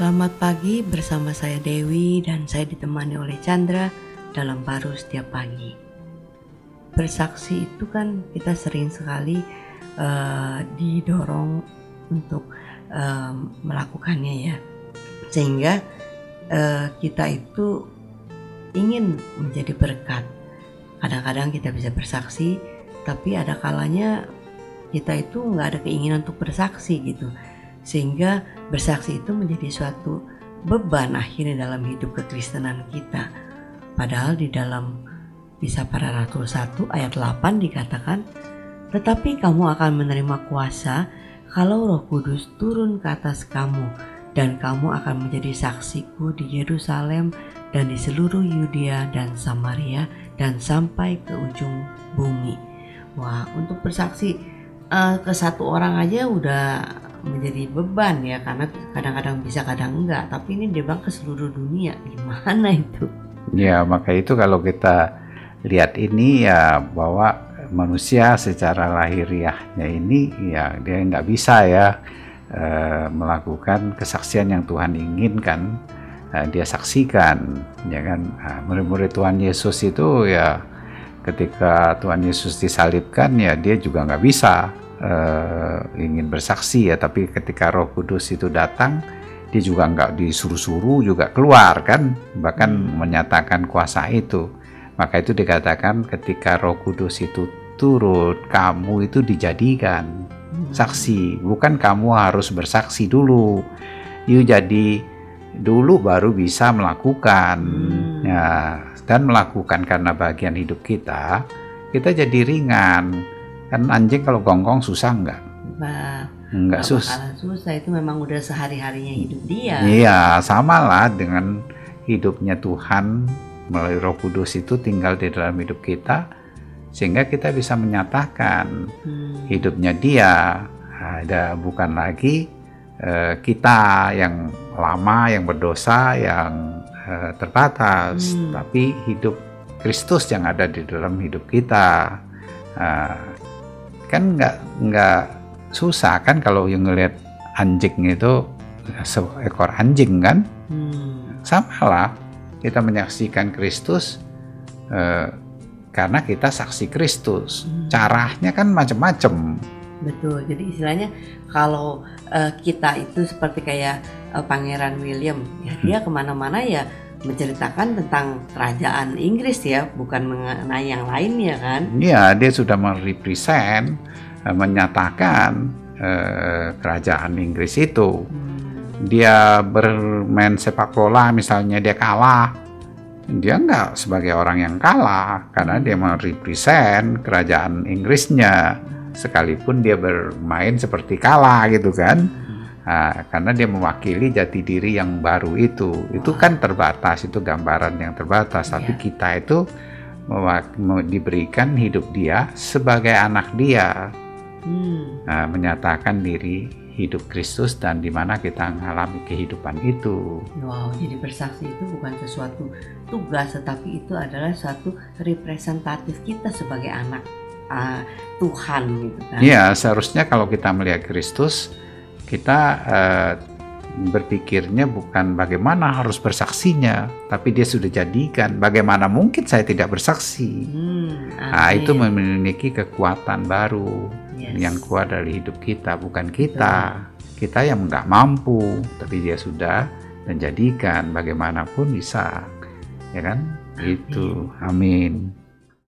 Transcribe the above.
Selamat pagi bersama saya Dewi dan saya ditemani oleh Chandra dalam baru setiap pagi. Bersaksi itu kan kita sering sekali uh, didorong untuk uh, melakukannya ya, sehingga uh, kita itu ingin menjadi berkat. Kadang-kadang kita bisa bersaksi, tapi ada kalanya kita itu nggak ada keinginan untuk bersaksi gitu sehingga bersaksi itu menjadi suatu beban akhirnya dalam hidup kekristenan kita. Padahal di dalam bisa para Rasul 1 ayat 8 dikatakan, Tetapi kamu akan menerima kuasa kalau roh kudus turun ke atas kamu dan kamu akan menjadi saksiku di Yerusalem dan di seluruh Yudea dan Samaria dan sampai ke ujung bumi. Wah, untuk bersaksi uh, ke satu orang aja udah menjadi beban ya karena kadang-kadang bisa kadang enggak. Tapi ini dia bilang ke seluruh dunia gimana itu? Ya maka itu kalau kita lihat ini ya bahwa manusia secara lahiriahnya ini ya dia nggak bisa ya e, melakukan kesaksian yang Tuhan inginkan e, dia saksikan ya kan? Nah, murid-murid Tuhan Yesus itu ya ketika Tuhan Yesus disalibkan ya dia juga nggak bisa uh, ingin bersaksi ya tapi ketika Roh Kudus itu datang dia juga nggak disuruh-suruh juga keluar kan bahkan hmm. menyatakan kuasa itu maka itu dikatakan ketika Roh Kudus itu turun kamu itu dijadikan hmm. saksi bukan kamu harus bersaksi dulu yuk jadi dulu baru bisa melakukan hmm. ya dan melakukan karena bagian hidup kita kita jadi ringan Kan anjing kalau gonggong susah enggak? Nah, enggak susah. susah itu memang udah sehari-harinya hidup dia. Iya, sama lah dengan hidupnya Tuhan melalui Roh Kudus itu tinggal di dalam hidup kita sehingga kita bisa menyatakan hmm. hidupnya dia ada bukan lagi uh, kita yang lama yang berdosa yang uh, terbatas hmm. tapi hidup Kristus yang ada di dalam hidup kita uh, kan nggak nggak susah kan kalau yang ngelihat anjing itu seekor anjing kan hmm. sama lah kita menyaksikan Kristus eh, karena kita saksi Kristus hmm. caranya kan macam-macam betul jadi istilahnya kalau uh, kita itu seperti kayak uh, Pangeran William ya hmm. dia ke mana-mana ya menceritakan tentang kerajaan Inggris ya, bukan mengenai yang lainnya kan? Iya, dia sudah merepresent, eh, menyatakan eh, kerajaan Inggris itu. Hmm. Dia bermain sepak bola, misalnya dia kalah, dia nggak sebagai orang yang kalah karena dia merepresent kerajaan Inggrisnya, sekalipun dia bermain seperti kalah gitu kan. Nah, karena dia mewakili jati diri yang baru itu. Itu kan terbatas, itu gambaran yang terbatas. Tapi iya. kita itu diberikan hidup dia sebagai anak dia. Hmm. Nah, menyatakan diri hidup Kristus dan di mana kita mengalami kehidupan itu. Wow, jadi bersaksi itu bukan sesuatu tugas, tetapi itu adalah suatu representatif kita sebagai anak uh, Tuhan gitu kan. Iya, seharusnya kalau kita melihat Kristus, kita uh, berpikirnya bukan bagaimana harus bersaksinya, tapi dia sudah jadikan. Bagaimana mungkin saya tidak bersaksi? Hmm, nah, itu memiliki kekuatan baru yes. yang keluar dari hidup kita, bukan kita. Betul. Kita yang nggak mampu, tapi dia sudah menjadikan bagaimanapun bisa, ya kan? Amin. Itu, amin.